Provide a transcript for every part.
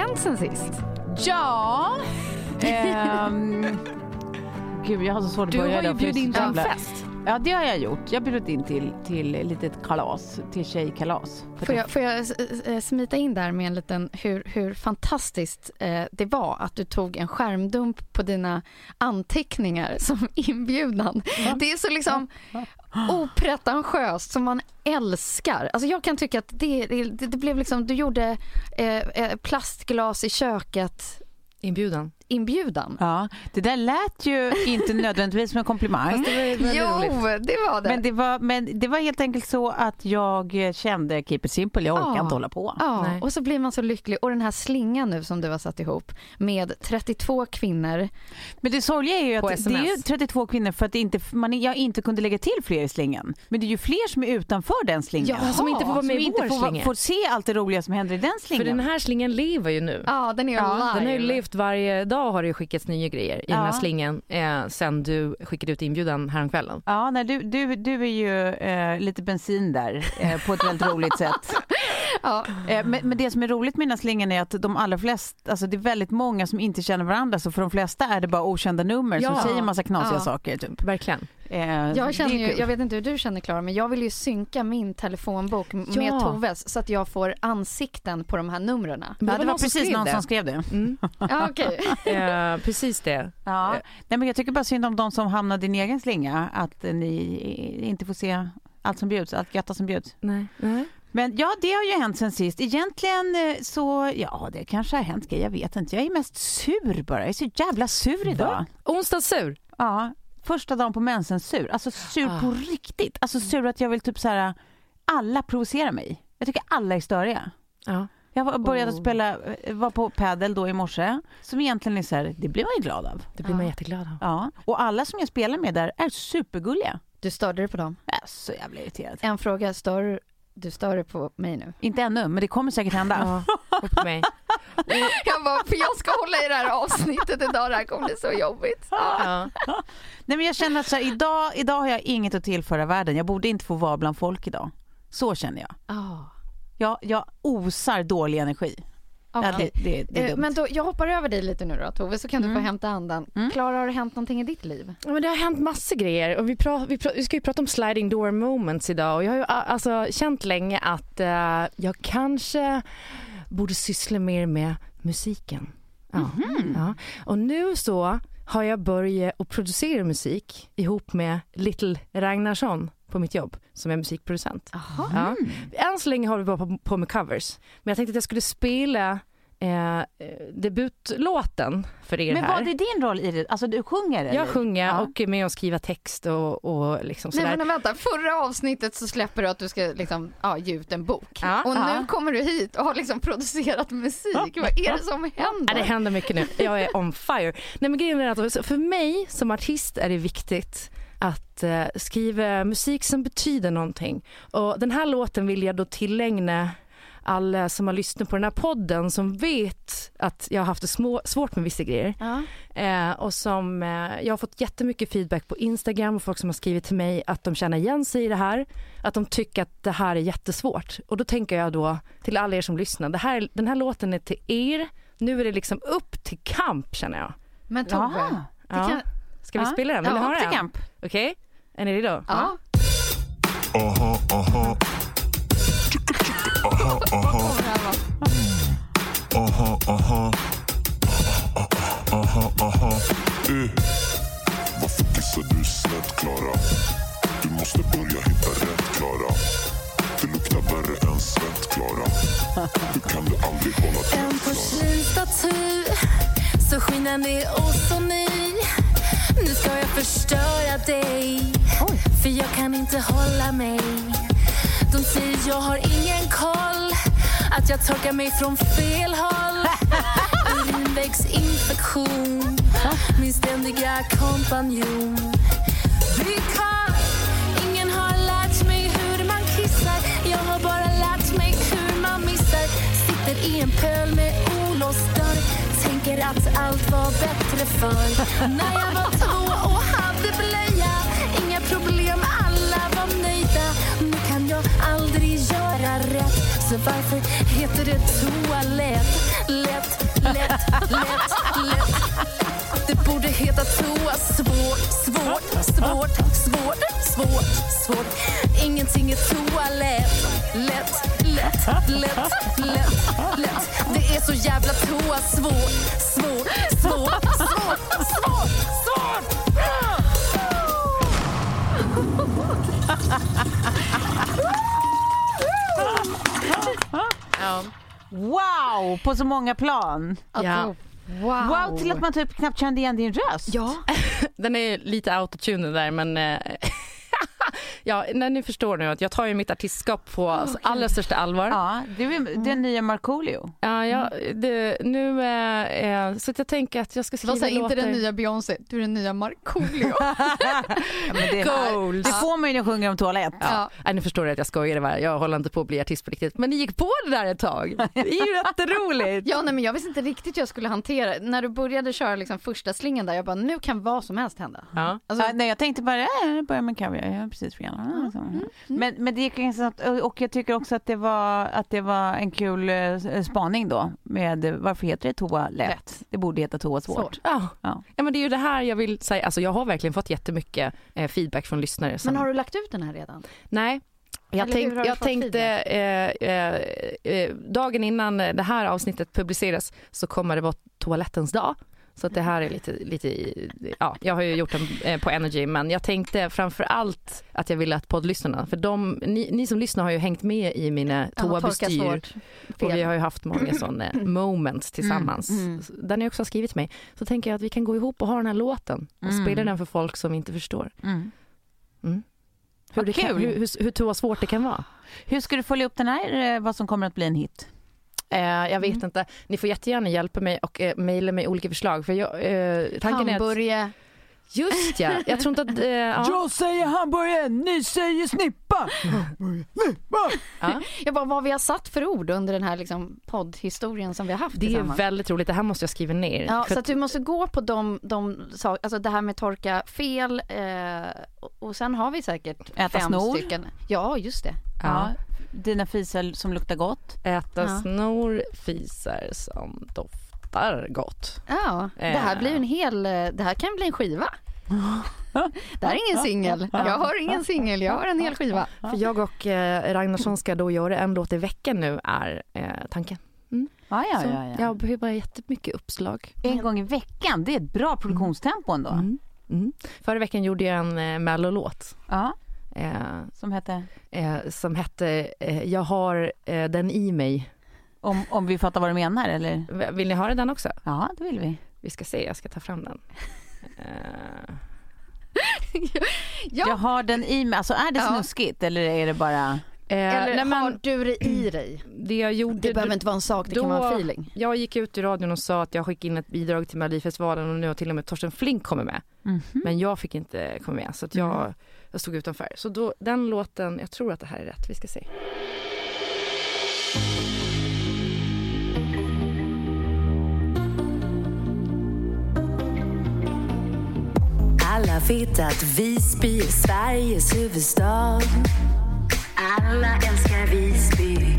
Hänt sen sist? Ja. ehm, gud, jag har så svårt att Du börja har ju bjudit in till en fest. Ja, det har jag gjort. Jag bjudit in till, till litet kalas, till tjejkalas. Får jag, får jag s- smita in där med en liten hur, hur fantastiskt eh, det var att du tog en skärmdump på dina anteckningar som inbjudan. Det är så liksom opretentiöst som man älskar. Alltså jag kan tycka att det, det, det blev liksom, du gjorde eh, eh plastglas i köket Inbjudan inbjudan. Ja, det där lät ju inte nödvändigtvis som en komplimang. Fast det var ju Jo, roligt. det var det. Men det, var, men det var helt enkelt så att jag kände keep it simple, jag orkar Ja. inte hålla på. Ja, Nej. och så blir man så lycklig. Och den här slingan nu som du har satt ihop med 32 kvinnor. Men det sorgliga är ju att det är ju SMS. 32 kvinnor för att det inte, man, jag inte kunde lägga till fler i slingan. Men det är ju fler som är utanför den slingan. Ja, som inte får vara med som i inte får, får se allt det roliga som händer i den slingan. För den här slingan lever ju nu. Ja, den är Ja, live. Den har ju levt varje dag har det skickats nya grejer i den här Ja. slingan eh, sen du skickade ut inbjudan häromkvällen. Ja, nej, du, du, du är ju eh, lite bensin där eh, på ett väldigt roligt sätt. Ja. Eh, men, men det som är roligt med den här slingan är att de allra flesta, alltså det är väldigt många som inte känner varandra så för de flesta är det bara okända nummer Ja. som säger massa knasiga Ja. saker. Typ. Verkligen. Eh, det Jag, känner ju, jag vet inte hur du känner Klara, men jag vill ju synka min telefonbok Ja. med Toves så att jag får ansikten på de här numren. Ja, det var någon precis någon det. som skrev det. Mm. Ja, okej. Eh, precis det. Ja. Nej, men jag tycker bara synd om de som hamnar i din egen slinga, att ni inte får se allt som bjuds, allt götta som bjuds. Nej. Nej. Men ja, det har ju hänt sen sist. Egentligen eh, så, ja, det kanske har hänt grejer, jag vet inte. Jag är mest sur bara. Jag är så jävla sur idag. Onsdagssur. Ja, första dagen på mensen sur. Alltså sur Ah. på riktigt. Alltså sur att jag vill typ så här, alla provocerar mig. Jag tycker alla är störiga. Ja. Jag började Oh. spela, eh, var på padel då i morse, som egentligen är så här, det blir man ju glad av. Det blir man Ja. jätteglad av. Ja, och alla som jag spelar med där är supergulliga. Du störde dig på dem. Jag är så jävla irriterad. En fråga, stör, du stör dig på mig nu? Inte ännu, men det kommer säkert hända. Ja, och på mig. Jag bara, för jag ska hålla i det här avsnittet idag, det här kommer bli så jobbigt. Ja. Nej, men jag känner att så här, idag, idag har jag inget att tillföra världen. Jag borde inte få vara bland folk idag. Så känner jag. Ah. Jag, jag osar dålig energi. Ja, Okej. det, det, det är Eh, dumt. Men då, jag hoppar över dig lite nu då Tove, så kan du Mm. få hämta andan. Mm. Klara, har det hänt någonting i ditt liv? Ja, men det har hänt massor grejer och vi, pra- vi, pra- vi ska ju prata om sliding door moments idag och jag har ju alltså känt länge att eh, jag kanske borde syssla mer med musiken. Ja. Mhm. Ja. Och nu så har jag börjat att producera musik ihop med Little Ragnarsson på mitt jobb som är musikproducent. Aha. Ja. Än så länge har vi bara på, på med covers. Men jag tänkte att jag skulle spela eh, debutlåten för er Men här. vad är din roll i det? Alltså du sjunger eller? Jag sjunger Ja. och är med och skriva text och, och liksom Nej sådär. men vänta, förra avsnittet så släpper du att du ska liksom, ja, ge ut en bok. Ja. och nu Ja. kommer du hit och har liksom producerat musik. Vad är det som Ja, händer? det händer mycket nu. Jag är on fire. Nej, men grejen är att för mig som artist är det viktigt att eh, skriva musik som betyder någonting. Och den här låten vill jag då tillägna alla som har lyssnat på den här podden som vet att jag har haft det små, svårt med vissa grejer. Ja. Eh, och som, eh, jag har fått jättemycket feedback på Instagram och folk som har skrivit till mig att de känner igen sig i det här. Att de tycker att det här är jättesvårt. Och då tänker jag då till alla er som lyssnar, det här, den här låten är till er. Nu är det liksom upp till kamp känner jag. Men det Ja. Ska vi Ja. spela den? Vill Ja, ni höra den? Okej, är ni redo? Ja. Aha, aha, aha, aha, aha. Eh. Varför kissar du snett, Klara? Du måste börja hitta rätt, Klara. Det luktar värre än svett, Klara. Hur kan du aldrig hålla En tätt, Klara? porslinsstaty så skinande och så ny Nu ska jag förstöra dig. För jag kan inte hålla mig. De säger jag har ingen koll Att jag torkar mig från fel håll. Urinvägsinfektion Min ständiga kompanjon. Because ingen har lärt mig hur man kissar. Jag har bara lärt mig hur man missar. Sitter i en pöl med olåst dörr Tänker att allt var bättre förr. När jag var två och hade blöja Inga problem, alla var nöjda. Nu kan jag aldrig göra rätt Så varför heter det toalett? Lätt, lätt, lätt, lätt. Det borde heta toa. Svårt, svårt, svårt, svårt, svårt, svårt Ingenting är toalett Lätt, lätt, lätt, lätt, lätt Det är så jävla toa svårt, svårt, svårt, svårt, svårt, svårt Wow, på så många plan. Ja. Wow. Wow, till att man typ knappt kände igen din röst. Ja. Den är lite autotuned där men eh, ja, nej, ni förstår nu att jag tar ju mitt artistskap på alltså, allra största allvar. Ja, du är den nya Markoolio. Ja, ja, det, nu, eh, eh, så att jag tänker att jag ska Det skriva här, inte låtar. den nya Beyoncé, du är den nya Markoolio. Ja, det, Goals. det får man ju när man sjunger om toalett. Ja. Nej, nu förstår jag att jag skojade bara. Jag håller inte på att bli artist på riktigt. Men ni gick på det där ett tag. Det är ju jätteroligt. ja, nej, men jag visste inte riktigt hur jag skulle hantera När du började köra liksom första slingan där, jag bara nu kan vad som helst hända. Ja. Alltså, Ja, nej, jag tänkte bara, äh, jag börjar med kaviar, jag precis fel. Ah, så. Men, men det gick snabbt och- jag tycker också att det var, att det var en kul eh, spaning då med varför heter det toa lätt? Lätt. Det borde heta toa svårt. Svårt. Ja. Ja. ja, men det är ju det här jag vill säga. Alltså, jag har verkligen fått jättemycket eh, feedback från lyssnare. Som... men har du lagt ut den här redan? Nej. Jag, tänk, jag tänkte eh, eh, eh, dagen innan det här avsnittet publiceras så kommer det vara toalettens dag. Så det här är lite, lite ja, jag har ju gjort den eh, på Energy men jag tänkte framför allt att jag ville att poddlyssnarna, för de, ni, ni som lyssnar har ju hängt med i mina toabestyr. Och vi har ju haft många sådana moments tillsammans. Mm, mm. Där ni också har skrivit till mig. Så tänker jag att vi kan gå ihop och ha den här låten och Mm. spela den för folk som inte förstår. Mm. Hur, kan, hur, hur, hur svårt det kan vara. Hur ska du följa upp den här, eh, vad som kommer att bli en hit? Eh, jag vet Mm. inte. Ni får jättegärna hjälpa mig och eh, mejla mig olika förslag. För jag, eh, tanken är att, just ja, jag tror inte att... Eh, ja, Jag säger hamburgare, ni säger snippa! ja. Jag bara, vad vi har satt för ord under den här liksom poddhistorien som vi har haft Det är väldigt roligt. Det här måste jag skriva ner. Ja, För så att du måste gå på de, de saker, alltså det här med torka fel eh, och, och sen har vi säkert Äta fem snor. stycken. Ja, just det. ja. Dina fisar som luktar gott. Äta Ja. snor, fisar som doftar gott. Ja, det här blir en hel, eh, det här kan bli en skiva. Det här är ingen singel. Jag har ingen singel, jag har en hel skiva. För jag och eh, Ragnarsson ska då göra en låt i veckan nu är eh, tanken. Ja, ja, Så ja, ja. Jag behöver bara jättemycket uppslag. En gång i veckan, det är ett bra produktionstempo ändå. Mm. Mm. Förra veckan gjorde jag en eh, mellolåt Ja, eh, som heter? eh, som hette eh, Jag har eh, den i mig. Om, om vi fattar vad du menar eller? Vill ni höra den också? Ja, det vill vi. Vi ska se, jag ska ta fram den. Eh, Ja. Jag har den i mig. Alltså är det Ja. snuskigt eller är det bara... eh, Eller nej, men har du det i dig? det jag gjorde... Det behöver inte vara en sak, det kan vara en feeling. Jag gick ut i radion och sa att jag skickade in ett bidrag till Melodifestivalen och nu har till och med Torsten Flink kommit med. Mhm. Men jag fick inte komma med så att jag, Mm jag stod utanför. Så då, den låten, jag tror att det här är rätt, vi ska se. Alla vet att Visby är Sveriges huvudstad. Alla älskar Visby.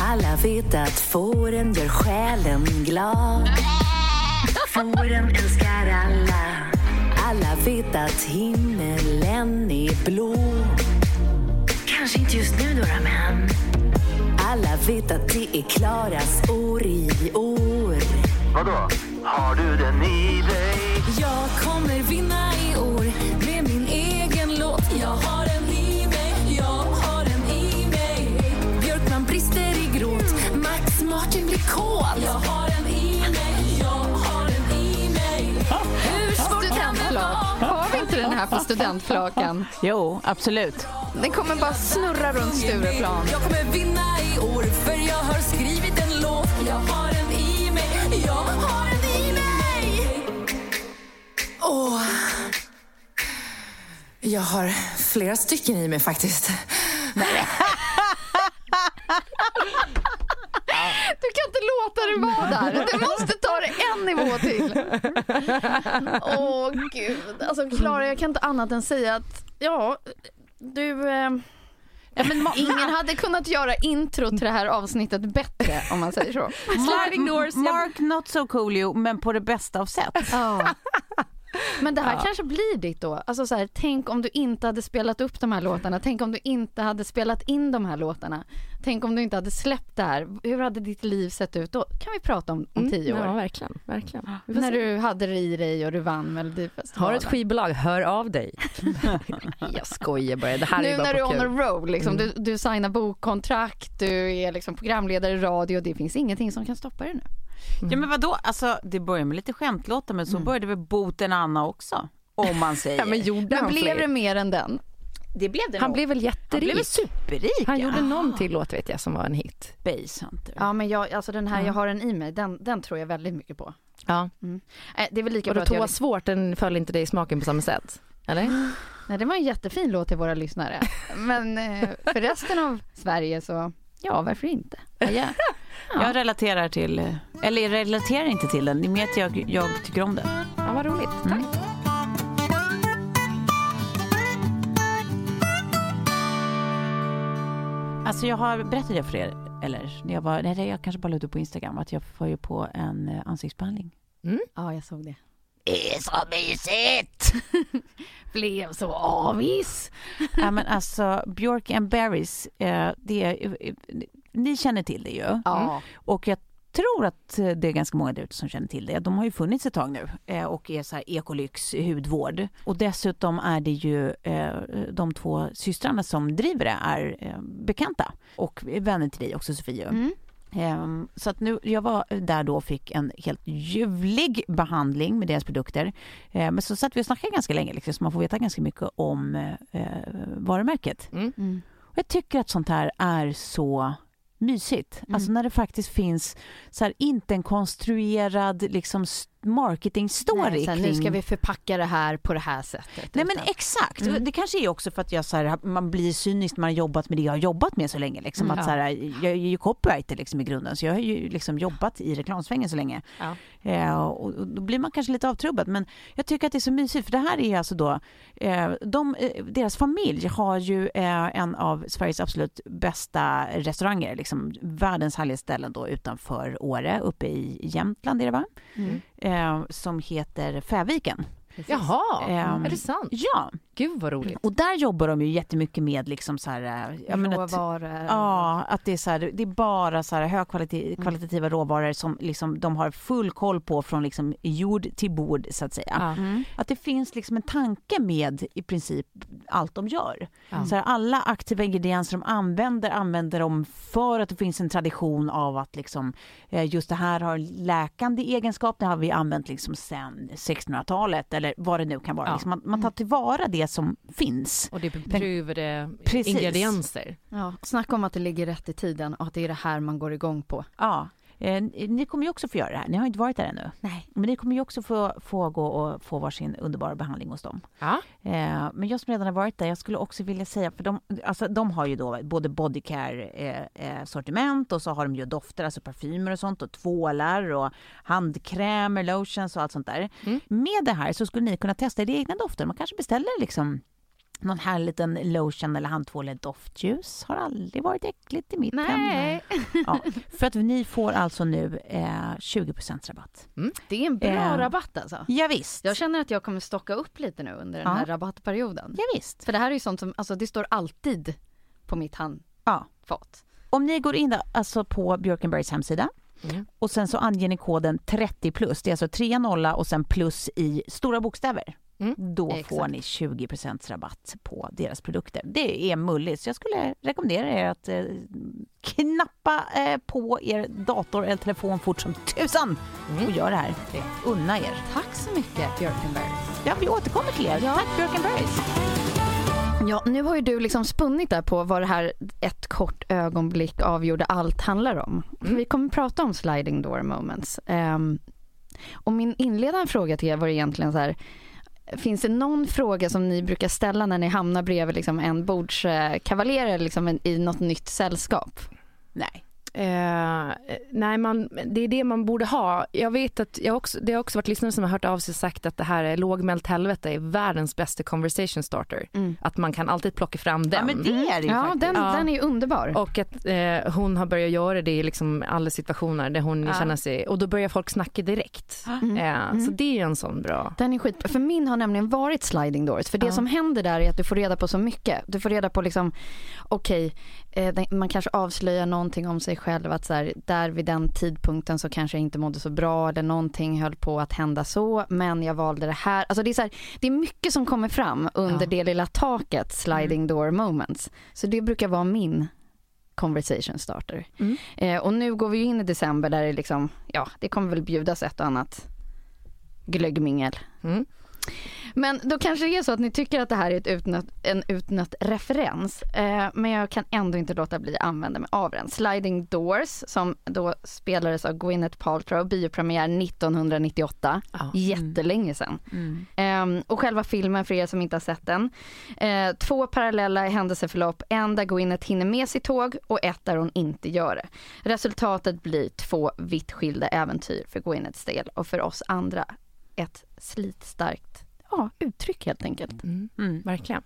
Alla vet att fåren gör själen glad. Fåren älskar alla. Alla vet att himmelen är blå. Kanske inte just nu några men. Alla vet att det är Klaras år i år. Vadå? Har du den i dig? Jag kommer vinna i år med min egen låt. Jag har den i mig, jag har den i mig. Björkman brister i gråt, Max Martin blir kåt. Jag har här på studentflakan? Jo, absolut. Den kommer bara snurra runt Stureplan. Jag kommer vinna i år för jag har skrivit en låt. Jag har den i mig, jag har den i mig. Åh. Jag har flera stycken i mig faktiskt. Du kan inte låta det vara där. Du måste ta det en nivå till. Åh gud. Alltså Klara, jag kan inte annat än säga att ja, du... Eh, ingen hade kunnat göra intro till det här avsnittet bättre om man säger så. Sliding doors, Mark not so coolio, men på det bästa av sätt. Ja. Men det här kanske blir ditt då. Alltså så här, tänk om du inte hade spelat upp de här låtarna. Tänk om du inte hade spelat in de här låtarna. Tänk om du inte hade släppt det här. Hur hade ditt liv sett ut då? kan vi prata om om tio Mm, Ja, år. verkligen. verkligen. Vi får När se. du hade det i dig och du vann Melodifestivalen. Har ett skivbolag, hör av dig. jag skojar bara, det här är nu ju bara när du är on a roll, liksom, du, du signar bokkontrakt, du är liksom programledare i radio, det finns ingenting som kan stoppa dig nu. Ja men vadå, alltså det börjar med lite skämtlåtar men så började väl Boten Anna också. Om man säger. Ja, men gjorde Men han blev fler? det mer än den? det blev det Han nog. blev väl Han jätterik? blev väl superrik. Han gjorde ja. någon till låt vet jag som var en hit. Base Hunter. Ja men jag, alltså den här jag har den i mig, den, den tror jag väldigt mycket på. Ja. Äh, det är väl lika Och bra då att jag... Svårt, den föll inte dig i smaken på samma sätt? Eller? Nej, det var en jättefin låt till våra lyssnare. Men eh, för resten av Sverige så, ja varför inte? Ja, ja. Jag relaterar till, eh, eller jag relaterar inte till den, det är mer att jag, jag tycker om den. Ja, vad roligt. Tack. Alltså jag har berättat det för er, eller när jag var, nej jag kanske bara la ut på Instagram, att jag var ju på en eh, ansiktsbehandling. ja, jag såg det. Det är så mysigt! Blev så avis. ja, men alltså Björk and Berries, eh, det är, eh, ni känner till det ju. Ja. Och jag tror att eh, det är ganska många där ute som känner till det. De har ju funnits ett tag nu eh, och är så här ekolyx hudvård. Och dessutom är det ju eh, de två systrarna som driver det är bekanta och vänner till dig också Sofie. Mm. Ehm, Så att nu, jag var där då och fick en helt ljuvlig behandling med deras produkter. Men så satt vi och snackade ganska länge liksom, så man får veta ganska mycket om varumärket. Mm. Och jag tycker att sånt här är så mysigt. Alltså när det faktiskt finns så här, inte en konstruerad liksom s- marketing-story Nej, här, kring... nu ska vi förpacka det här på det här sättet. Nej men utan- exakt, Mm. det kanske är också för att jag så här, man blir cynisk när man har jobbat med det jag har jobbat med så länge. Liksom, Mm. att, så här, jag är ju copywriter liksom, i grunden så jag har ju liksom jobbat i reklamsvängen så länge. Ja. Eh, och, och då blir man kanske lite avtrubbad men jag tycker att det är så mysigt för det här är alltså då, eh, de, eh, deras familj har ju eh, en av Sveriges absolut bästa restauranger, liksom världens härligaste ställen då utanför Åre, uppe i Jämtland är det va? Mm. Eh, som heter Fäviken. Jaha, Ehm, är det sant? Ja, Gud vad roligt. Och där jobbar de ju jättemycket med liksom så här, eh, menar, att- Råvaror. Ja, att det är, så här, det är bara så här högkvalitativa råvaror som liksom de har full koll på från liksom jord till bord så att säga. Mm. Att det finns liksom en tanke med i princip allt de gör. Ja. Så här, alla aktiva ingredienser de använder använder de för att det finns en tradition av att liksom, eh, just det här har läkande egenskap, det har vi använt liksom sen 1600-talet eller vad det nu kan vara. Liksom man, man tar tillvara det som finns. Och det är beprövade ingredienser. Ja, snacka om att det ligger rätt i tiden och att det är det här man går igång på. Ja. Eh, ni kommer ju också få göra det här. Ni har inte varit där ännu. Nej. Men ni kommer ju också få, få gå och få varsin underbara behandling hos dem. Ja. Eh, men jag som redan har varit där, jag skulle också vilja säga, för de, alltså, de har ju då både bodycare eh, eh, sortiment och så har de ju dofter, alltså parfymer och sånt och tvålar och handkrämer, lotions och allt sånt där. Mm. Med det här så skulle ni kunna testa era egna dofter. Man kanske beställer liksom någon här liten lotion eller handtvål eller doftljus. Har aldrig varit äckligt i mitt hem. Ja, för att ni får alltså nu eh, 20% rabatt. det är en bra Eh, rabatt alltså. Ja, visst. Jag känner att jag kommer stocka upp lite nu under den Ja. här rabattperioden. Ja, visst. För det här är ju sånt som, alltså det står alltid på mitt handfat. Ja. Om ni går in alltså på Björkenbergs hemsida Mm. och sen så anger ni koden 30 plus, det är alltså 3 nolla och sen plus i stora bokstäver. Mm. Då Exakt. får ni 20% rabatt på deras produkter. Det är mulligt, så jag skulle rekommendera er att eh, knappa eh, på er dator eller telefon fort som tusan och gör det här. Unna er. Tack så mycket Björkenberg. Ja, vi återkommer till er. Ja. Tack Björkenbergs. Ja, nu har ju du liksom spunnit där på vad det här ett kort ögonblick avgjorde allt handlar om. Vi kommer prata om sliding door moments. Ehm, och min inledande fråga till er var egentligen så här, finns det någon fråga som ni brukar ställa när ni hamnar bredvid liksom en bordskavaljer eller liksom en, i något nytt sällskap? Nej. Eh, nej, man, det är det man borde ha. Jag vet att jag också, det har också varit lyssnare som har hört av sig och sagt att det här är lågmält helvete är världens bästa conversation starter. Att man kan alltid plocka fram den. Ja, men det är det ju Ja, faktiskt. den, Ja. den är ju underbar. Och att eh, hon har börjat göra det i liksom alla situationer där hon känner sig, och då börjar folk snacka direkt. Eh, Så det är en sån bra. Den är skitbra. För min har nämligen varit sliding doors. För det Ja. som händer där är att du får reda på så mycket. Du får reda på liksom, okej, eh, man kanske avslöjar någonting om sig själv. Att så här, där vid den tidpunkten så kanske jag inte mådde så bra eller någonting höll på att hända så. Men jag valde det här. Alltså det är, så här, det är mycket som kommer fram under Ja. det lilla taket, sliding door moments. Så det brukar vara min conversation starter. Mm. Eh, och nu går vi in i december där det liksom, ja, det kommer väl bjudas ett och annat glöggmingel. Mm. Men då kanske det är så att ni tycker att det här är ett utnött, en utnött referens. Eh, men jag kan ändå inte låta bli att använda mig av den. Sliding Doors som då spelades av Gwyneth Paltrow, biopremiär 1998. Ja. Jättelänge sedan. Mm. Ehm, och själva filmen för er som inte har sett den. Eh, två parallella händelseförlopp, en där Gwyneth hinner med sitt tåg och ett där hon inte gör det. Resultatet blir två vitt skilda äventyr för Gwyneths del och för oss andra ett slitstarkt ja, uttryck helt enkelt. Mm. Mm. Verkligen.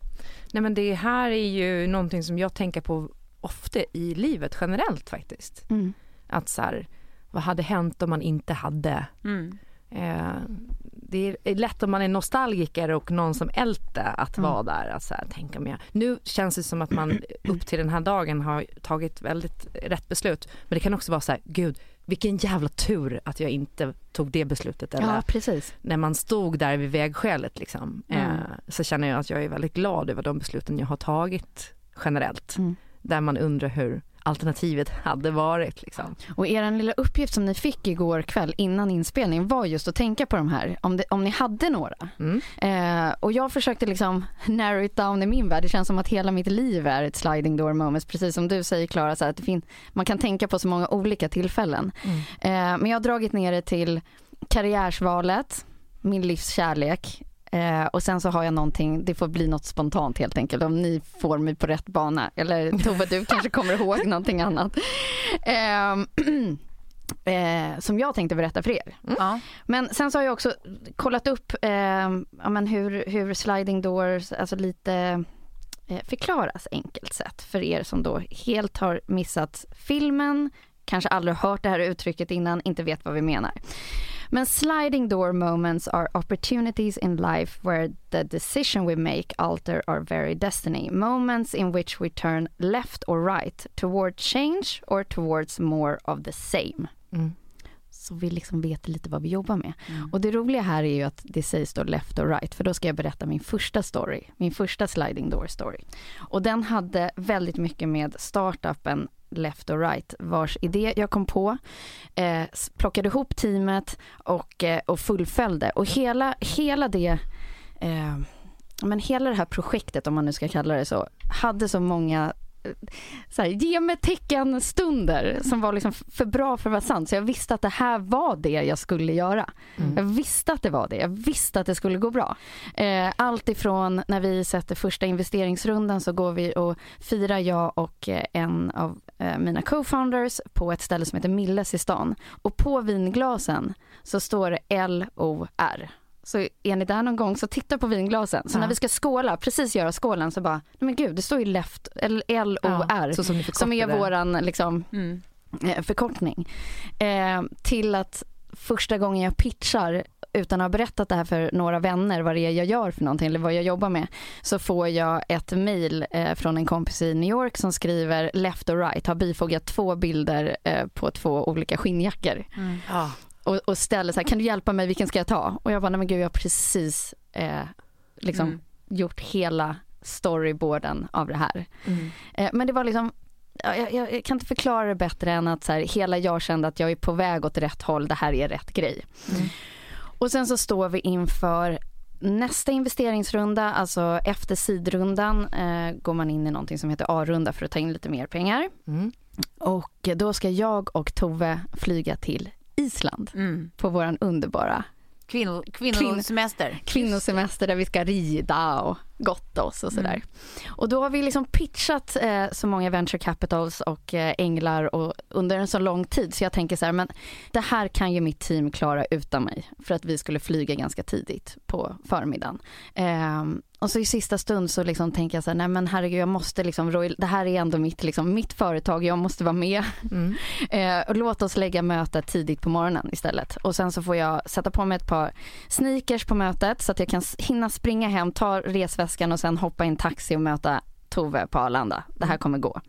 Nej men det här är ju någonting som jag tänker på ofta i livet generellt faktiskt. Mm. Att så här, vad hade hänt om man inte hade? Mm. Eh, det är lätt om man är nostalgiker och någon som älter att Mm. vara där. Att så här, tänk om jag... Nu känns det som att man upp till den här dagen har tagit väldigt rätt beslut. Men det kan också vara så här, gud vilken jävla tur att jag inte tog det beslutet. Eller Ja, precis. när man stod där vid vägskälet liksom, Mm. eh, så känner jag att jag är väldigt glad över de besluten jag har tagit generellt. Mm. Där man undrar hur alternativet hade varit. Liksom. Och er lilla uppgift som ni fick igår kväll innan inspelning var just att tänka på de här, om, det, om ni hade några. Mm. Eh, och jag försökte liksom narrow it down i min värld. Det känns som att hela mitt liv är ett sliding door moments. Precis som du säger Klara, så här, att det fin- man kan tänka på så många olika tillfällen. Eh, men jag har dragit ner det till karriärsvalet, min livs kärlek. Eh, och sen så har jag någonting, det får bli något spontant helt enkelt om ni får mig på rätt bana. Eller Tove du kanske kommer ihåg någonting annat. Ehm, eh, som jag tänkte berätta för er. Ja. Men sen så har jag också kollat upp eh, ja, men hur, hur sliding doors, alltså lite eh, förklaras enkelt sett för er som då helt har missat filmen, kanske aldrig hört det här uttrycket innan, inte vet vad vi menar. Men sliding door moments are opportunities in life where the decision we make alter our very destiny. Moments in which we turn left or right toward change or towards more of the same. Mm. Så vi liksom vet lite vad vi jobbar med. Och det roliga här är ju att det sägs då left or right, för då ska jag berätta min första story, min första sliding door story. Och den hade väldigt mycket med startupen Left or Right, vars idé jag kom på, eh, plockade ihop teamet och, eh, och fullföljde. Och hela, hela det eh, men hela det här projektet, om man nu ska kalla det så, hade så många så här, ge mig tecken-stunder som var liksom för bra för att vara sant. Så jag visste att det här var det jag skulle göra. Jag visste att det var det. Jag visste att det skulle gå bra. Eh, allt ifrån när vi sätter första investeringsrundan så går vi och firar jag och eh, en av eh, mina co-founders på ett ställe som heter Milles i stan. Och på vinglasen så står det L-O-R. Så är ni där någon gång så titta på vinglasen. Så Ja. när vi ska skåla, precis göra skålen så bara, nej men gud det står ju left, L-O-R. så som som är våran liksom, Mm. eh, förkortning. Eh, till att första gången jag pitchar utan att ha berättat det här för några vänner vad det är jag gör för någonting eller vad jag jobbar med så får jag ett mail eh, från en kompis i New York som skriver left or right har bifogat två bilder eh, på två olika skinnjackor Ja. Och, och ställer så här kan du hjälpa mig vilken ska jag ta och jag bara nej men gud jag har precis eh, liksom Mm. gjort hela storyboarden av det här Mm. Eh, Men det var liksom, ja, jag, jag, jag kan inte förklara det bättre än att så här, hela jag kände att jag är på väg åt rätt håll, det här är rätt grej. Mm. Och sen så står vi inför nästa investeringsrunda, alltså efter sidrundan eh, går man in i någonting som heter A-runda för att ta in lite mer pengar. Mm. Och då ska jag och Tove flyga till Island Mm. på våran underbara Kvinno, kvinnosemester. kvinnosemester där vi ska rida och gotta oss och sådär. Mm. Och då har vi liksom pitchat eh, så många venture capitals och eh, änglar och under en så lång tid så jag tänker så här, men det här kan ju mitt team klara utan mig för att vi skulle flyga ganska tidigt på förmiddagen. Ehm, och så i sista stund så liksom tänker jag så här, nej men herregud jag måste liksom, det här är ändå mitt, liksom, mitt företag, jag måste vara med. Mm. Eh, och låt oss lägga mötet tidigt på morgonen istället. Och sen så får jag sätta på mig ett par sneakers på mötet så att jag kan hinna springa hem, ta resväskan och sen hoppa i en taxi och möta Tove på Arlanda. Det här kommer gå.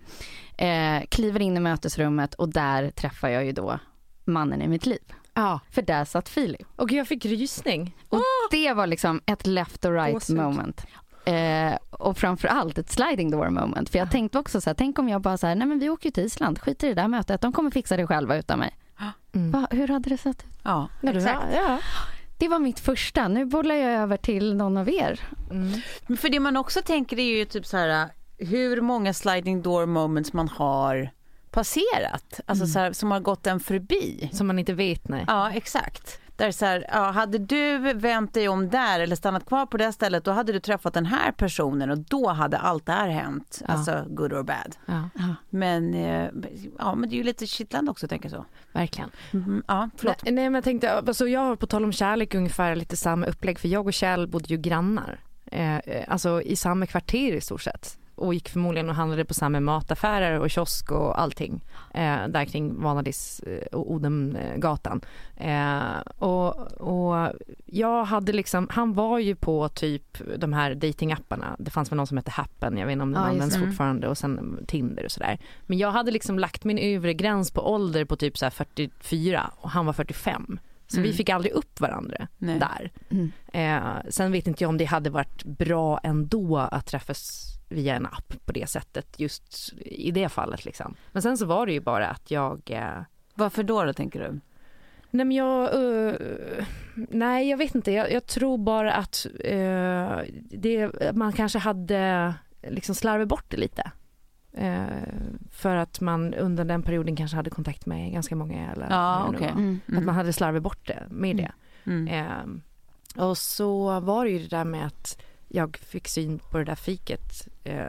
Eh, kliver in i mötesrummet och där träffar jag ju då mannen i mitt liv. Ja. För där satt Filip. Och jag fick rysning. Och det var liksom ett left or right Gåshud. moment. Eh, och framförallt ett sliding door moment. För jag tänkte också så här, tänk om jag bara så här, nej men vi åker ju till Island, skiter i det där mötet, de kommer fixa det själva utan mig. Mm. Va, hur hade det sett ut? Ja, Ja, exakt. Ja. Det var mitt första, nu bollar jag över till någon av er. Mm. Men för det man också tänker är ju typ så här hur många sliding door moments man har passerat, alltså så här, som har gått en förbi. Som man inte vet, nej. Ja, exakt. Där så här, ja, hade du vänt dig om där eller stannat kvar på det stället då hade du träffat den här personen och då hade allt det här hänt. Ja. Alltså good or bad. Ja, Men, eh, ja, men det är ju lite kittlande också tänker jag så. verkligen. Mhm, ja, förlåt. Nej, nej men jag tänkte, alltså jag har på tal om kärlek ungefär lite samma upplägg för jag och Kjell bodde ju grannar. Eh, eh, alltså i samma kvarter i stort sett. Och gick förmodligen och handlade på samma mataffärer och kiosk och allting. Eh, där kring Vanadis eh, och Odengatan. Eh, och, och jag hade liksom, han var ju på typ de här datingapparna. Det fanns väl någon som hette Happen, jag vet inte om den Ja, används det. fortfarande och sen Tinder och sådär. Men jag hade liksom lagt min övre gräns på ålder på typ så här 44 och han var 45. Så Mm. vi fick aldrig upp varandra Nej. där. Mm. Eh, sen vet inte jag om det hade varit bra ändå att träffas via en app på det sättet just i det fallet liksom. Men sen så var det ju bara att jag eh, Varför då, då tänker du? Nej men jag, eh, nej jag vet inte, jag, jag tror bara att eh, det, man kanske hade liksom slarvat bort det lite. Eh, för att man under den perioden kanske hade kontakt med ganska många eller Ja, okej. var. Mm. Att man hade slarvat bort det med det. Mm. Och så var det ju det där med att jag fick syn på det där fiket eh,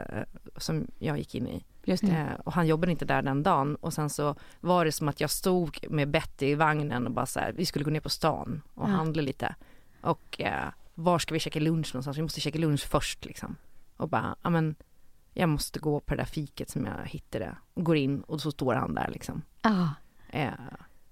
som jag gick in i. Just. Eh, och han jobbade inte där den dagen och sen så var det som att jag stod med Betty i vagnen och bara så här, vi skulle gå ner på stan och Ja. handla lite. Och eh, var ska vi käka lunch någonstans? Vi måste käka lunch först liksom. Och bara, ja men jag måste gå på det där fiket som jag hittade. Och går in och så står han där liksom. Ah, Eh,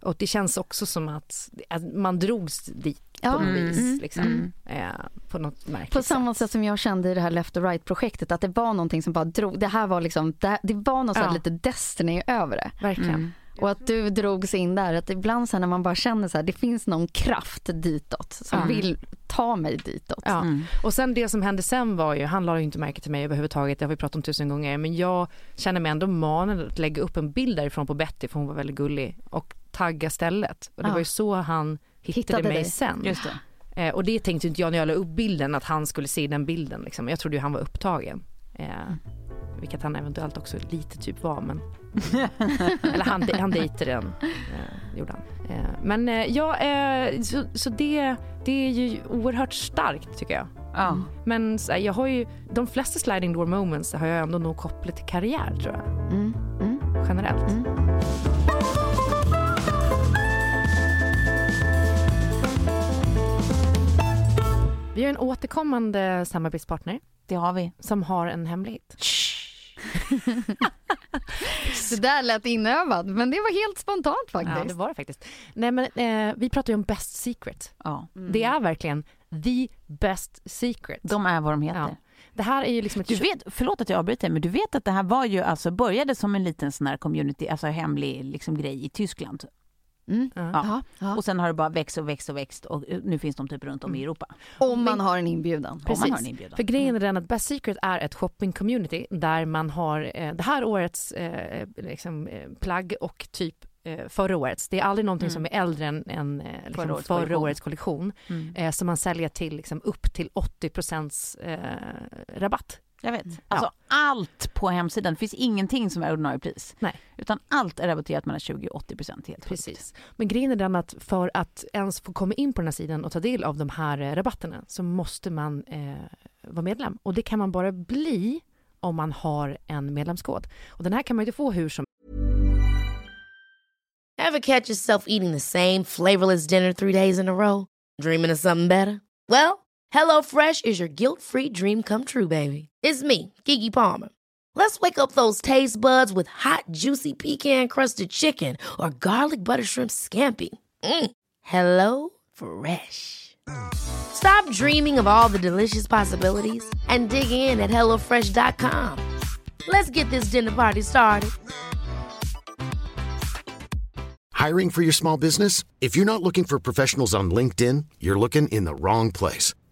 Och det känns också som att, att man drogs dit Ja. på något Mm. vis. Mm. Liksom. Mm. Eh, på något märkligt På samma sätt som jag kände i det här Left och Right-projektet att det var någonting som bara drog, det här var liksom, det, det var något Ja. lite Destiny över det. Verkligen. Mm. Och att du drogs in där, att ibland så här när man bara känner så här, det finns någon kraft ditåt som vill ta mig ditåt. Ja. Mm. Och sen det som hände sen var ju, han la ju inte märke till mig överhuvudtaget, det har vi pratat om tusen gånger, men jag känner mig ändå manad att lägga upp en bild därifrån på Betty för hon var väldigt gullig och tagga stället. Och det Ja. var ju så han hittade, Hittade mig dig. sen. Det. Eh, och det tänkte inte jag när jag la upp bilden att han skulle se den bilden liksom. Jag trodde ju han var upptagen. Eh, vilket han eventuellt också lite typ var men Eller han, han dejtade den, eh, gjorde han. Eh, men eh, ja, eh, så, så det, det är ju oerhört starkt tycker jag. Ja. Men här, jag har ju, de flesta sliding door moments har jag ändå nog kopplat till karriär tror jag. Mm. Mm. Generellt. Vi har en återkommande samarbetspartner Det har vi. som har en hemlighet. Det där lät inövat men det var helt spontant Ja, faktiskt. det var det faktiskt. Nej men eh, vi pratar ju om best secret. Ja. Mm. Det är verkligen the best secret. De är vad de heter. Ja. Det här är ju liksom ett... Du vet, förlåt att jag avbryter, men du vet att det här var ju alltså, började som en liten sån här community, alltså hemlig liksom, grej i Tyskland. Mm. Ja. Ja. Och sen har det bara växt och växt och växt och nu finns de typ runt om i Europa. Om man har en inbjudan. Om Precis. man har en inbjudan. För grejen är den att Best Secret är ett shopping-community där man har eh, det här årets eh, liksom, eh, plagg och typ förra årets. Det är aldrig någonting Mm. som är äldre än, än liksom Förra förra, årets kollektion. årets kollektion. Mm. Som man säljer till liksom, upp till 80 eh, rabatt. Jag vet. Alltså allt på hemsidan. Det finns ingenting som är ordinarie pris. Nej. Utan allt är rabatterat mellan 20 och 80 procent. Helt sjukt. Precis. Men grejen är den att för att ens få komma in på den här sidan och ta del av de här eh, rabatterna så måste man eh, vara medlem. Och det kan man bara bli om man har en medlemskod. Och den här kan man ju inte få hur som Ever catch yourself eating the same flavorless dinner three days in a row? Dreaming of something better? Well, HelloFresh is your guilt-free dream come true, baby. It's me, Kiki Palmer. Let's wake up those taste buds with hot, juicy pecan-crusted chicken or garlic butter shrimp scampi. Mm. Hello Fresh. Stop dreaming of all the delicious possibilities and dig in at HelloFresh.com. Let's get this dinner party started. Hiring for your small business? If you're not looking for professionals on LinkedIn, you're looking in the wrong place.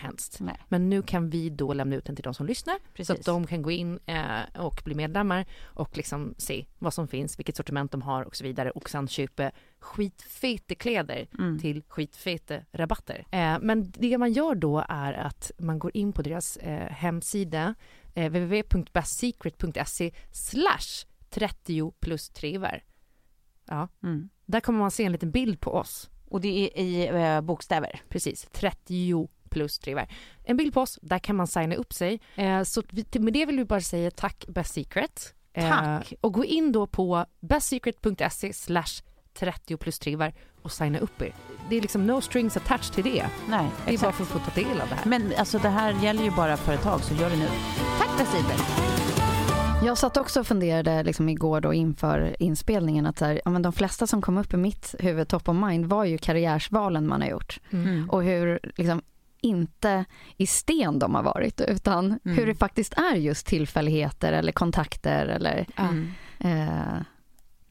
Helst. Nej. Men nu kan vi då lämna ut den till de som lyssnar så Precis. att de kan gå in eh, och bli medlemmar och liksom se vad som finns, vilket sortiment de har och så vidare och sen köpa skitfete kläder Mm. till skitfete rabatter. Eh, men det man gör då är att man går in på deras eh, hemsida eh, www.bestsecret.se slash 30 plus trevar. Ja, Mm. där kommer man se en liten bild på oss. Och det är i eh, bokstäver. Precis, 30 plus trevar. En bild på oss, där kan man signa upp sig. Eh, så med det vill vi bara säga tack Best Secret. Eh, Tack. och gå in då på bestsecret.se slash 30 plus trevar och signa upp er. Det är liksom no strings attached till det. Nej, Det är bara exakt. för att få ta del av det här. Men alltså det här gäller ju bara för ett tag, så gör det nu. Tack Bessiber! Jag satt också och funderade liksom igår då inför inspelningen att så här, ja, men de flesta som kom upp i mitt huvud top of mind var ju karriärsvalen man har gjort Mm. och hur liksom inte i sten de har varit utan Mm. hur det faktiskt är just tillfälligheter eller kontakter eller. Mm. eh,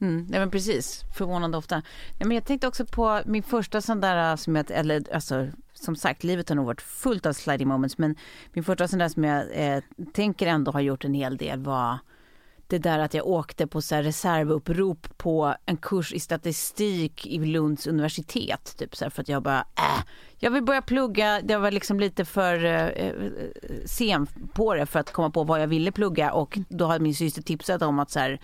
Mm, nej men precis, förvånande ofta. Nej, men jag tänkte också på min första sån där som jag, eller alltså som sagt, livet har nog varit fullt av sliding moments men min första sån där som jag eh, tänker ändå har gjort en hel del var det där att jag åkte på så här reservupprop på en kurs i statistik i Lunds universitet. Typ så här, för att jag bara, äh, jag vill börja plugga. Jag var liksom lite för eh, eh, sen på det för att komma på vad jag ville plugga och då hade min syster tipsat om att så här,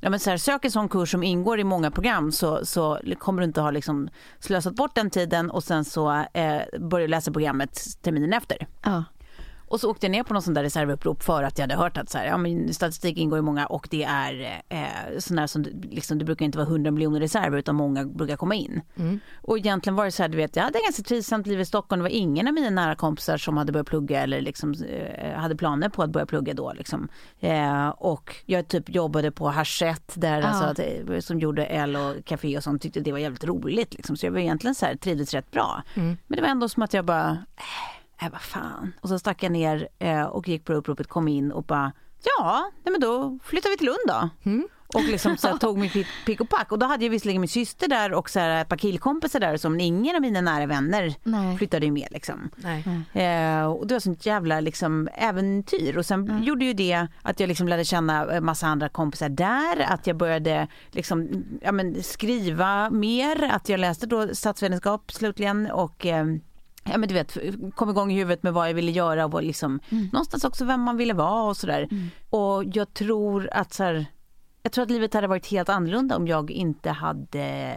ja men så här, sök en sån kurs som ingår i många program så, så kommer du inte ha liksom slösat bort den tiden och sen så eh, börja läsa programmet terminen efter. Ja. Och så åkte jag ner på någon sån där reservupprop för att jag hade hört att så här, ja, men statistik ingår i många och det är eh, sån där som liksom, det brukar inte vara 100 miljoner reserver utan många brukar komma in. Mm. Och egentligen var det så här, du vet, jag hade ganska trivsamt liv i Stockholm. Det var ingen av mina nära kompisar som hade börjat plugga eller liksom, eh, hade planer på att börja plugga då. Liksom. Eh, och jag typ jobbade på Hachette där, Ja. alltså, att, eh, som gjorde L och café och sånt, tyckte det var jävligt roligt. Liksom. Så jag var egentligen så här, trivdes rätt bra. Mm. Men det var ändå som att jag bara, äh, vad fan. Och så stack jag ner eh, och gick på uppropet, kom in och bara, ja, nej men då flyttar vi till Lund då. Mm. Och liksom så här, tog min pick, och pack. Och då hade jag visserligen min syster där och så här, ett par killkompisar där som ingen av mina nära vänner Nej. flyttade ju med liksom. Nej. Eh, och det var sånt jävla liksom, äventyr. Och sen gjorde ju det att jag liksom lärde känna en massa andra kompisar där. Att jag började liksom, ja, men, skriva mer. Att jag läste då statsvetenskap slutligen. Och eh, Ja men du vet, kom igång i huvudet med vad jag ville göra och liksom, någonstans också vem man ville vara och sådär. Och jag tror att så här, jag tror att livet hade varit helt annorlunda om jag inte hade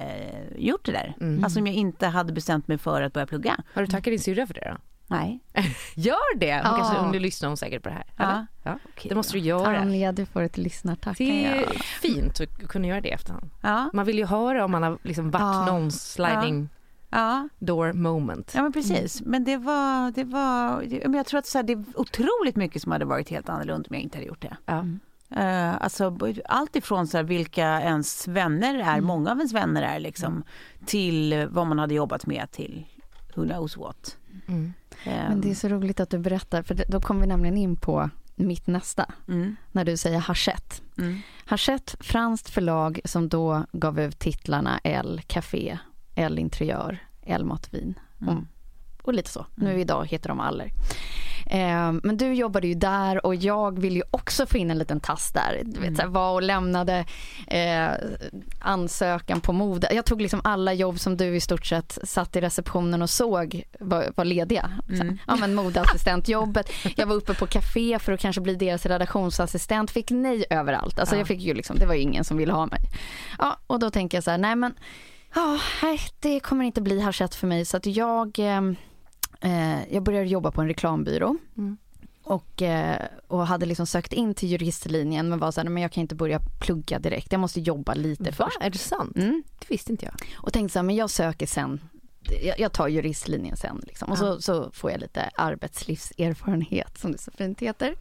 gjort det där. Alltså om jag inte hade bestämt mig för att börja plugga. Har du tackat din syrra för det då? Nej. Gör det! Hon kanske, om du lyssnar hon säkert på det här. Ja. Ja. Det måste du göra. Anja, du får ett lyssnartack. Det är fint att kunna göra det i efterhand. Ja. Man vill ju höra om man har liksom varit Ja. någons sliding Ja, door moment. ja men precis. Men det var, det var, det, men jag tror att så här, det är otroligt mycket som hade varit helt annorlunda om jag inte hade gjort det. Ja. Uh, alltså, allt ifrån så här, vilka ens vänner är, många av ens vänner är liksom, till vad man hade jobbat med till who knows what. Mm. Eh, Men det är så roligt att du berättar, för då kommer vi nämligen in på mitt nästa, mm, när du säger Hachette. mm, Hachette, franskt förlag som då gav ut titlarna L Café, L Interiör, L Matvin mm. och, lite så. Nu idag heter de Aller. Eh, men du jobbade ju där och jag vill ju också få in en liten tass där. Du vet, här, var och lämnade eh, ansökan på mode. Jag tog liksom alla jobb som du i stort sett satt i receptionen och såg var, var lediga. Här, ja, men modeassistentjobbet. Jag var uppe på café för att kanske bli deras redaktionsassistent. Fick nej överallt. Alltså jag fick ju liksom, det var ju ingen som ville ha mig. Ja, och då tänker jag så här, nej men Ja, nej, det kommer inte bli Hachette för mig så att jag, eh, eh, jag började jobba på en reklambyrå. Mm. Och, eh, och hade liksom sökt in till juristlinjen men var så här, men jag kan inte börja plugga direkt. Jag måste jobba lite Va? först. Är det sant? Mm. Det visste inte jag. Och tänkte så här, men jag söker sen. Jag, jag tar juristlinjen sen liksom. Och så, så får jag lite arbetslivserfarenhet som det så fint heter.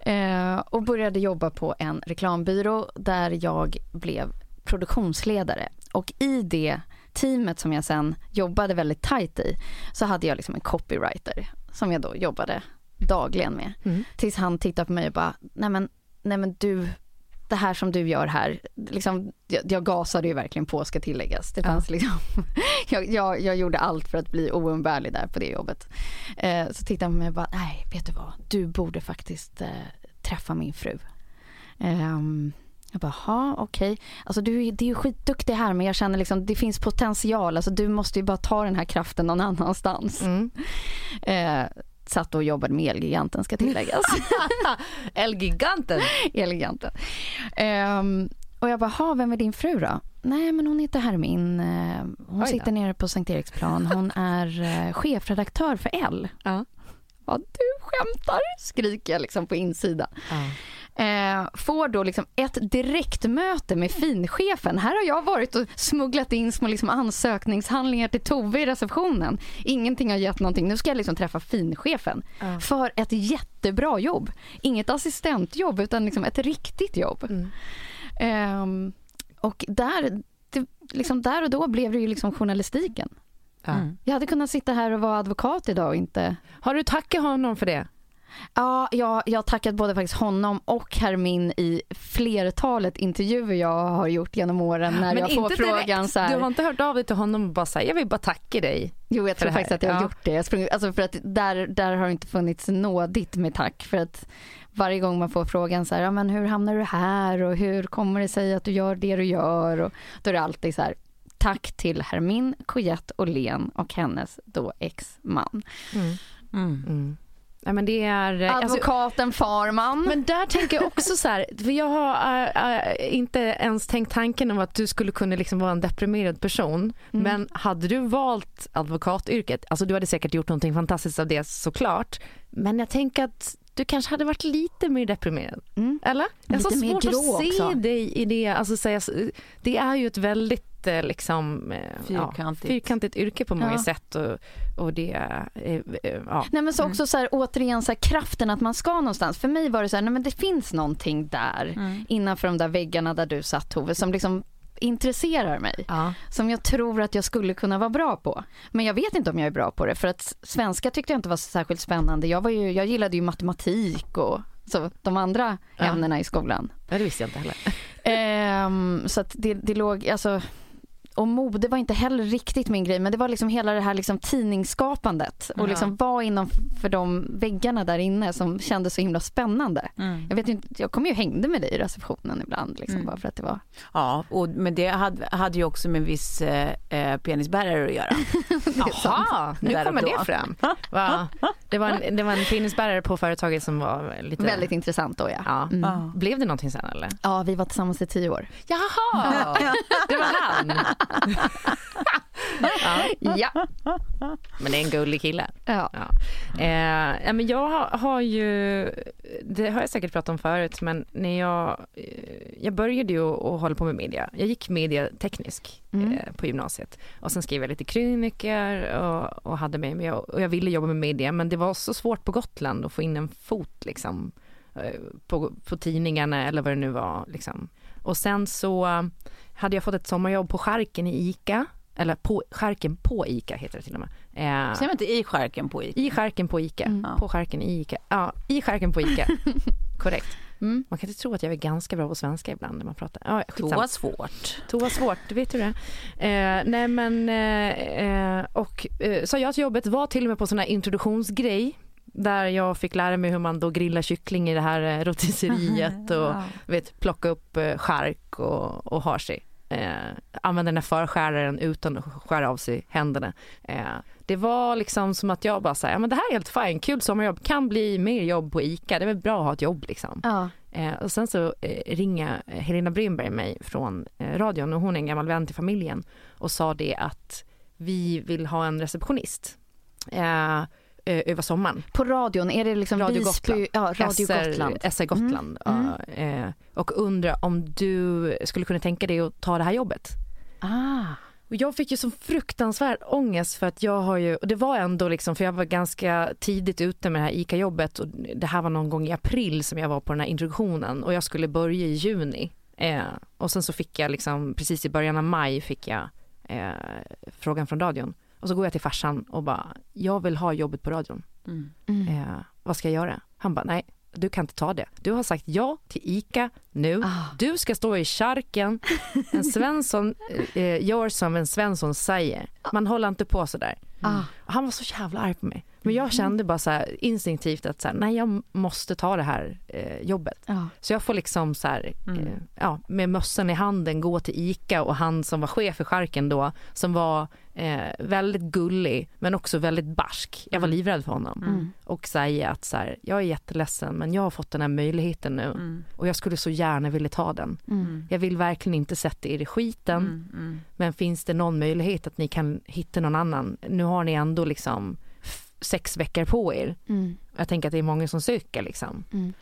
Eh, och började jobba på en reklambyrå där jag blev produktionsledare. Och i det teamet som jag sen jobbade väldigt tajt i så hade jag liksom en copywriter som jag då jobbade dagligen med. Mm. Tills han tittade på mig och bara, nej men, nej men du, det här som du gör här, liksom, jag, jag gasade ju verkligen på ska tilläggas. Det Ja. fanns liksom, jag, jag, jag gjorde allt för att bli oumbärlig där på det jobbet. Eh, så tittade han på mig och bara, nej vet du vad, du borde faktiskt eh, träffa min fru. Ehm, jag bara, ha okej. Alltså du det är ju skitduktig här men jag känner liksom det finns potential. Alltså du måste ju bara ta den här kraften någon annanstans. Mm. Eh, satt och jobbade med Elgiganten ska tilläggas. Elgiganten. Elgiganten. Ehm, och jag bara, vem är din fru då? Nej men hon heter Hermin. Eh, Hon Oj då. sitter nere på Sankt Eriksplan. Hon är eh, chefredaktör för L. Ja. Ja, du skämtar, skriker jag liksom på insidan. Eh, får då liksom ett direktmöte med finchefen. Här har jag varit och smugglat in små liksom ansökningshandlingar till Tove i receptionen. Ingenting har gett någonting. Nu ska jag liksom träffa finchefen Ja. för ett jättebra jobb. Inget assistentjobb utan liksom ett riktigt jobb. Mm. Ehm, och där, det, liksom där och då blev det ju liksom journalistiken. Mm. Jag hade kunnat sitta här och vara advokat idag och inte... Har du tackat honom för det? Ja, jag, jag har tackat både faktiskt honom och Hermin i flertalet intervjuer jag har gjort genom åren när jag får frågan direkt. så här. Du har inte hört av dig till honom och bara säga jag vill bara tacka dig. Jo, jag tror faktiskt att jag har Ja. gjort det. Jag sprung, alltså för att där, där har det inte funnits nådigt med tack. För att varje gång man får frågan så här, ja, men hur hamnar du här och hur kommer det sig att du gör det du gör? Och då är det alltid så här, tack till Hermin, Coyette Åhlén och hennes då ex-man. Mm. Mm. Mm. Ja, men det är... eh, alltså- Advokaten Farman. Men där tänker jag också så här, för jag har äh, inte ens tänkt tanken om att du skulle kunna liksom vara en deprimerad person. Mm. Men hade du valt advokatyrket, alltså du hade säkert gjort någonting fantastiskt av det såklart. Men jag tänker att du kanske hade varit lite mer deprimerad. Mm. Eller? Jag har så svårt att se också. dig i det. Alltså, säga, det är ju ett väldigt liksom, eh, Fyrkantigt. Ja, fyrkantigt yrke på många Ja. sätt. Och, och det, eh, eh, ja. Nej men så Mm. också så här, återigen så här, kraften att man ska någonstans. För mig var det så här, nej men det finns någonting där Mm. innanför de där väggarna där du satt Tove som liksom intresserar mig. Ja. Som jag tror att jag skulle kunna vara bra på. Men jag vet inte om jag är bra på det för att svenska tyckte jag inte var särskilt spännande. Jag, var ju, jag gillade ju matematik och så, de andra Ja. ämnena i skolan. Ja, det visste jag inte heller. Ehm, så det, det låg, alltså och mode var inte heller riktigt min grej men det var liksom hela det här liksom tidningsskapandet och liksom vara inom för de väggarna där inne som kändes så himla spännande. Mm. Jag vet inte, jag kom ju och hängde med dig i receptionen ibland liksom Mm. bara för att det var Ja, och, men det hade, hade ju också med en viss eh, eh, penisbärare att göra. Jaha, nu kommer det fram. Va? Det, var en, det var en penisbärare på företaget som var lite... väldigt intressant då ja. Ja. Mm. Blev det någonting sen eller? Ja, vi var tillsammans i tio år. Jaha, det var han. Ja, men det är en gullig kille. ja. Ja. Eh, men jag har, har ju, det har jag säkert pratat om förut, men när jag, eh, jag började ju att hålla på med media. Jag gick mediateknisk Mm. eh, på gymnasiet och sen skrev jag lite krönikor och, och hade mig med och jag ville jobba med media men det var så svårt på Gotland att få in en fot liksom eh, på, på tidningarna eller vad det nu var liksom. Och sen så eh, hade jag fått ett sommarjobb på Skärken i ICA eller på Skärken på ICA heter det till och med. Eh, Säger man inte i skärken på Ica? i skärken på Ica. Mm. På skärken i Ica. Ja, i skärken på Ica. Korrekt. Mm. Man kan inte tro att jag är ganska bra på svenska ibland när man pratar. Ja, var svårt. Tova svårt, du vet hur det är. Eh, nej men, eh, eh, och eh, sa jag till jobbet, var till och med på sån här introduktionsgrej där jag fick lära mig hur man då grillar kyckling i det här eh, rotisseriet och Ja. vet, plocka upp eh, skärk och, och har sig. Eh, använda den här förskäraren utan att skära av sig händerna. Eh, det var liksom som att jag bara sa, ja men det här är helt fine, kul sommarjobb, kan bli mer jobb på ICA, det är väl bra att ha ett jobb liksom. Ja. Eh, och sen så eh, ringa Helena Brynberg mig från eh, radion och hon är en gammal vän till familjen och sa det att vi vill ha en receptionist eh, eh, över sommaren. På radion, är det liksom Radio Visby? Gotland. Ja, Radio SR, Gotland. SR Gotland. Mm. Ja, eh, och undrar om du skulle kunna tänka dig att ta det här jobbet. Ah. Och jag fick ju så fruktansvärd ångest för att jag har ju, och det var ändå liksom, för jag var ganska tidigt ute med det här ICA-jobbet och det här var någon gång i april som jag var på den här introduktionen och jag skulle börja i juni. Eh, och sen så fick jag liksom, precis i början av maj fick jag eh, frågan från radion. Och så går jag till farsan och bara, jag vill ha jobbet på radion. Mm. Mm. Eh, vad ska jag göra? Han bara, nej, du kan inte ta det. Du har sagt ja till ICA nu. Ah. Du ska stå i charken. En Svensson eh, gör som en Svensson säger. Man håller inte på sådär. Ah. Och Han var så jävla arg på mig. Men jag kände bara så här instinktivt att så här, nej jag måste ta det här eh, jobbet. Ja. Så jag får liksom så här, Mm. eh, ja, med mössan i handen gå till ICA och han som var chef för charken då, som var eh, väldigt gullig men också väldigt barsk. Jag var Mm. livrädd för honom. Mm. Och säga att så här, jag är jätteledsen men jag har fått den här möjligheten nu Mm. och jag skulle så gärna vilja ta den. Mm. Jag vill verkligen inte sätta er i skiten Mm. Mm. men finns det någon möjlighet att ni kan hitta någon annan? Nu har ni ändå liksom sex veckor på er. Mm. Jag tänker att det är många som söker liksom. Mm.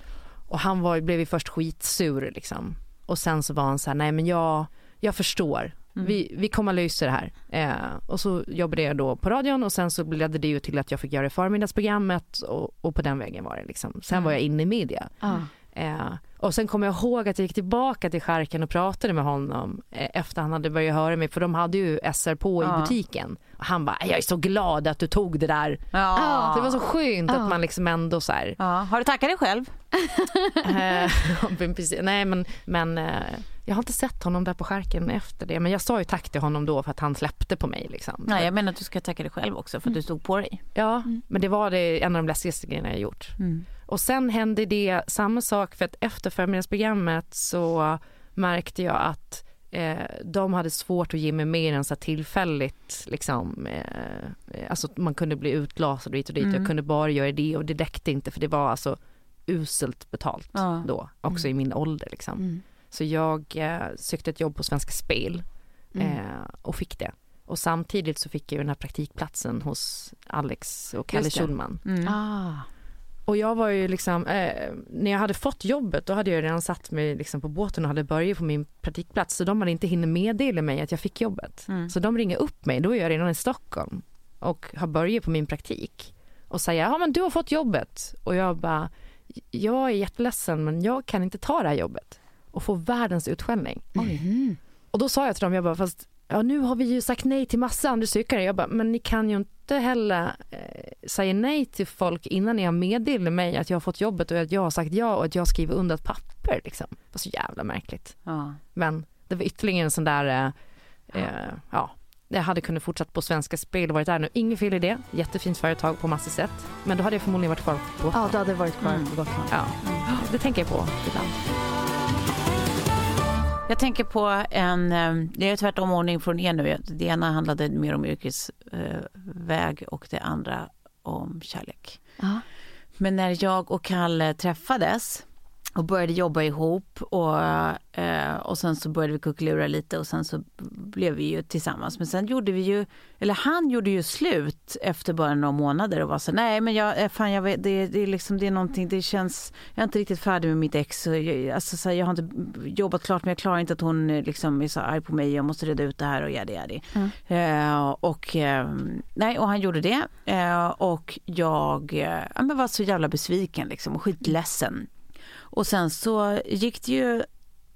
Och han var, blev ju först skitsur liksom. Och sen så var han så här, nej men jag, jag förstår. Mm. Vi, vi kommer lösa det här. Eh, och så jobbade jag då på radion och sen så ledde det ju till att jag fick göra förmiddagsprogrammet och, och på den vägen var det liksom. Sen Mm. var jag inne i media. Ah. Eh, Och sen kommer jag ihåg att jag gick tillbaka till skärken och pratade med honom eh, efter han hade börjat höra mig för de hade ju SR på i butiken. Och han bara, jag är så glad att du tog det där. Det var så skönt att man liksom ändå så här. Har du tackat dig själv? Eh. Nej men, men eh, jag har inte sett honom där på skärken efter det. Men jag sa ju tack till honom då för att han släppte på mig. Liksom. Nej, jag menar att du ska tacka dig själv också för att du stod på dig. Ja, men det var det en av de läskigaste grejerna jag gjort. Och sen hände det samma sak för att efter förmiddagsprogrammet så märkte jag att eh, de hade svårt att ge mig mer än så tillfälligt liksom, eh, alltså man kunde bli utlasad och hit och dit. Jag kunde bara göra det och det räckte inte för det var alltså uselt betalt Ja. då, också i min ålder liksom. Så jag eh, sökte ett jobb på Svenska Spel eh, och fick det. Och samtidigt så fick jag den här praktikplatsen hos Alex och Kalle. Schulman. Ah. Och jag var ju liksom, eh, när jag hade fått jobbet då hade jag redan satt mig liksom på båten och hade börjat på min praktikplats så de hade inte hinnit meddela mig att jag fick jobbet. Så de ringer upp mig, då är jag redan i Stockholm och har börjat på min praktik och säger ja men du har fått jobbet och jag bara jag är jätteledsen men jag kan inte ta det här jobbet och få världens utskällning. Och då sa jag till dem, jag bara fast ja, nu har vi ju sagt nej till massa andra sökare. Jag bara, men ni kan ju inte heller eh, säga nej till folk innan ni har meddelat mig att jag har fått jobbet och att jag har sagt ja och att jag skriver under ett papper. Liksom. Det var så jävla märkligt. Ja. Men det var ytterligare en sån där, eh, eh, ja, jag hade kunnat fortsatt på Svenska Spel och varit där nu. Inget fel i det, jättefint företag på massor sätt. Men då hade jag förmodligen varit kvar på Gotland. Ja, du hade varit kvar på Gotland. Ja, det tänker jag på ibland. Jag tänker på en, eh, det är tvärtom ordning från er nu. Det ena handlade mer om yrkesväg och det andra om kärlek. Ja. Men när jag och Kalle träffades och började jobba ihop och, eh, och sen så började vi kuckelura lite och sen så blev vi ju tillsammans. Men sen gjorde vi ju, eller han gjorde ju slut efter bara några månader och var så nej men jag, eh, fan jag vet, det, det är liksom, det är någonting, det känns, jag är inte riktigt färdig med mitt ex. Jag, alltså, så här, jag har inte jobbat klart men jag klarar inte att hon eh, liksom är så arg på mig, jag måste reda ut det här och yadi yadi. Eh, och nej, och han gjorde det eh, och jag ja, men var så jävla besviken liksom och skitledsen. Och sen så gick det ju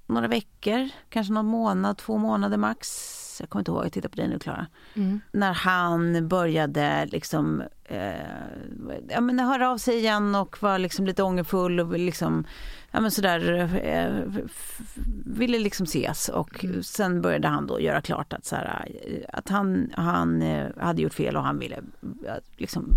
några veckor, kanske någon månad, två månader max. Jag kommer inte ihåg, jag tittar på dig nu Klara. När han började liksom, eh, ja men höra av sig igen och var liksom lite ångerfull och liksom, ja men sådär, eh, ville liksom ses och sen började han då göra klart att, så här, att han, han eh, hade gjort fel och han ville eh, liksom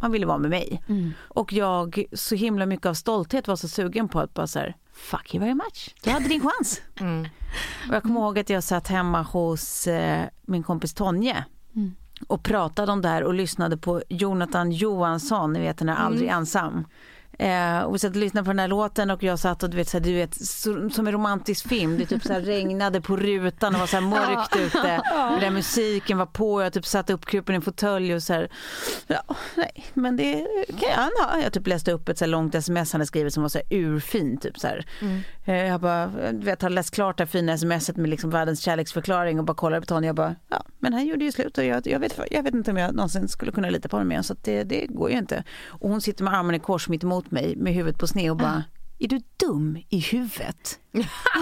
han ville vara med mig. Och jag, så himla mycket av stolthet var så sugen på att bara så här, fuck you very much. Du hade din chans. Och jag kommer ihåg att jag satt hemma hos eh, min kompis Tonje och pratade om det här och lyssnade på Jonathan Johansson, ni vet den här Aldrig ensam. Eh, och vi satt och lyssnade på den här låten och jag satt och du vet, så här, du vet så, som en romantisk film. Det typ så här regnade på rutan och var så här mörkt ute. Och den musiken var på. Jag typ satt uppkrupen i en fåtölj och så här. Ja, nej, men det kan han ha. Jag typ läste upp ett så långt sms han hade skrivit som var så här urfint. Typ så här. Eh, jag bara, du vet, hade läst klart det fina smset med liksom världens kärleksförklaring och bara kollade på Tony. Jag bara, ja, men han gjorde ju slut och jag, jag, vet, jag vet inte om jag någonsin skulle kunna lita på honom igen. Så det, det går ju inte. Och hon sitter med armarna i kors mitt emot mig med huvudet på sned och bara, är du dum i huvudet?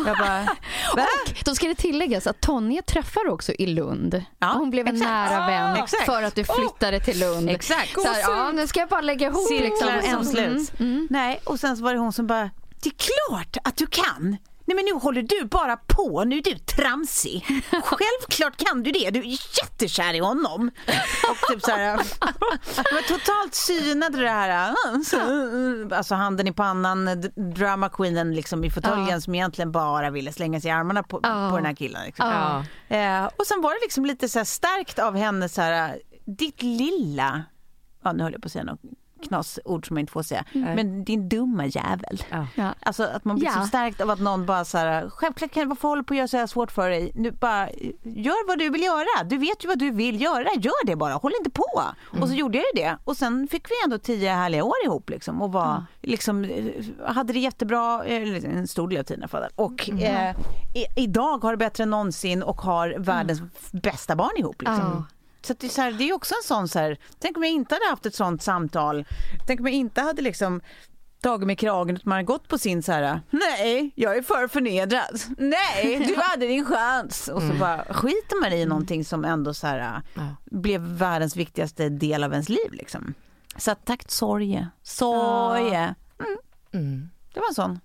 jag bara, va? Och då ska det tilläggas att Tonje träffar också i Lund. Ja, Hon blev en exakt. nära vän exakt. för att du flyttade till Lund. Exakt. Så här, ja, nu ska jag bara lägga ihop Cirklar liksom. som sluts. Mm. Nej, och sen så var det hon som bara, det är klart att du kan. Nej men nu håller du bara på, nu är du tramsig. Självklart kan du det, du är jättekär i honom. Och typ så här, jag var totalt synad det här, alltså handen i pannan, drama queenen liksom i fåtöljen Ja. som egentligen bara ville slänga sig i armarna på, Ja. på den här killen. Liksom. Ja. Eh, och sen var det liksom lite så här starkt av henne så här, ditt lilla, ja nu höll jag på att säga något knasord som jag inte får säga, men din dumma jävel. Ja. Ja. Alltså att man blir Ja. så stärkt av att någon bara så här, självklart kan varför håller på att göra så här svårt för dig? Nu bara, gör vad du vill göra. Du vet ju vad du vill göra, gör det bara, håll inte på. Och så gjorde jag ju det och sen fick vi ändå tio härliga år ihop liksom och var liksom, eh, hade det jättebra, eller en stor del av tiden i alla fall. Och eh, i, idag har det bättre än någonsin och har världens bästa barn ihop liksom. Så, att det, är så här, det är också en sån så här, tänk om jag inte hade haft ett sånt samtal, tänk om jag inte hade liksom tagit med kragen utan man har gått på sin så här, nej, jag är för förnedrad. Nej, du hade din chans. Och så bara skiter man i någonting som ändå så här, Ja. blev världens viktigaste del av ens liv liksom. Så att tack Sorge. Sorge. Mm. Det var en sån.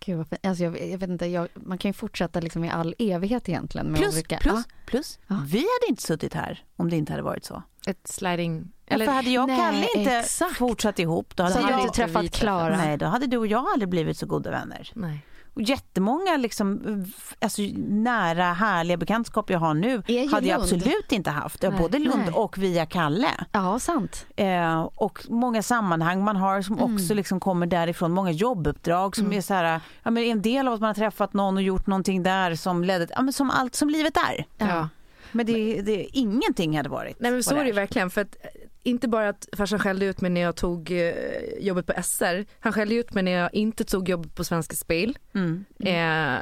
Gud, vad fint. alltså jag, jag vet inte, jag, man kan ju fortsätta liksom i all evighet egentligen. Med Plus, olika, plus, Ja. plus. Ja. Vi hade inte suttit här om det inte hade varit så. Ett sliding... Eller, för hade jag och Kalle inte exakt. fortsatt ihop då hade, Så hade aldrig- inte träffat Klara. Nej, då hade du och jag aldrig blivit så goda vänner. Nej. Och jättemånga liksom, alltså, nära härliga bekantskap jag har nu hade jag Lund. absolut inte haft. Nej. både Lund Nej. och via Kalle. ja, sant. Eh, och många sammanhang man har som Mm. också liksom kommer därifrån. Många jobbuppdrag som är så här, ja, men en del av att man har träffat någon och gjort någonting där som ledde, ja, men som allt som livet är. Ja. Men det, det, ingenting hade varit Nej men så är det verkligen för att eh, inte bara att farsan skällde ut mig när jag tog eh, jobbet på SR, han skällde ut mig när jag inte tog jobbet på Svenska Spel. Mm. Eh,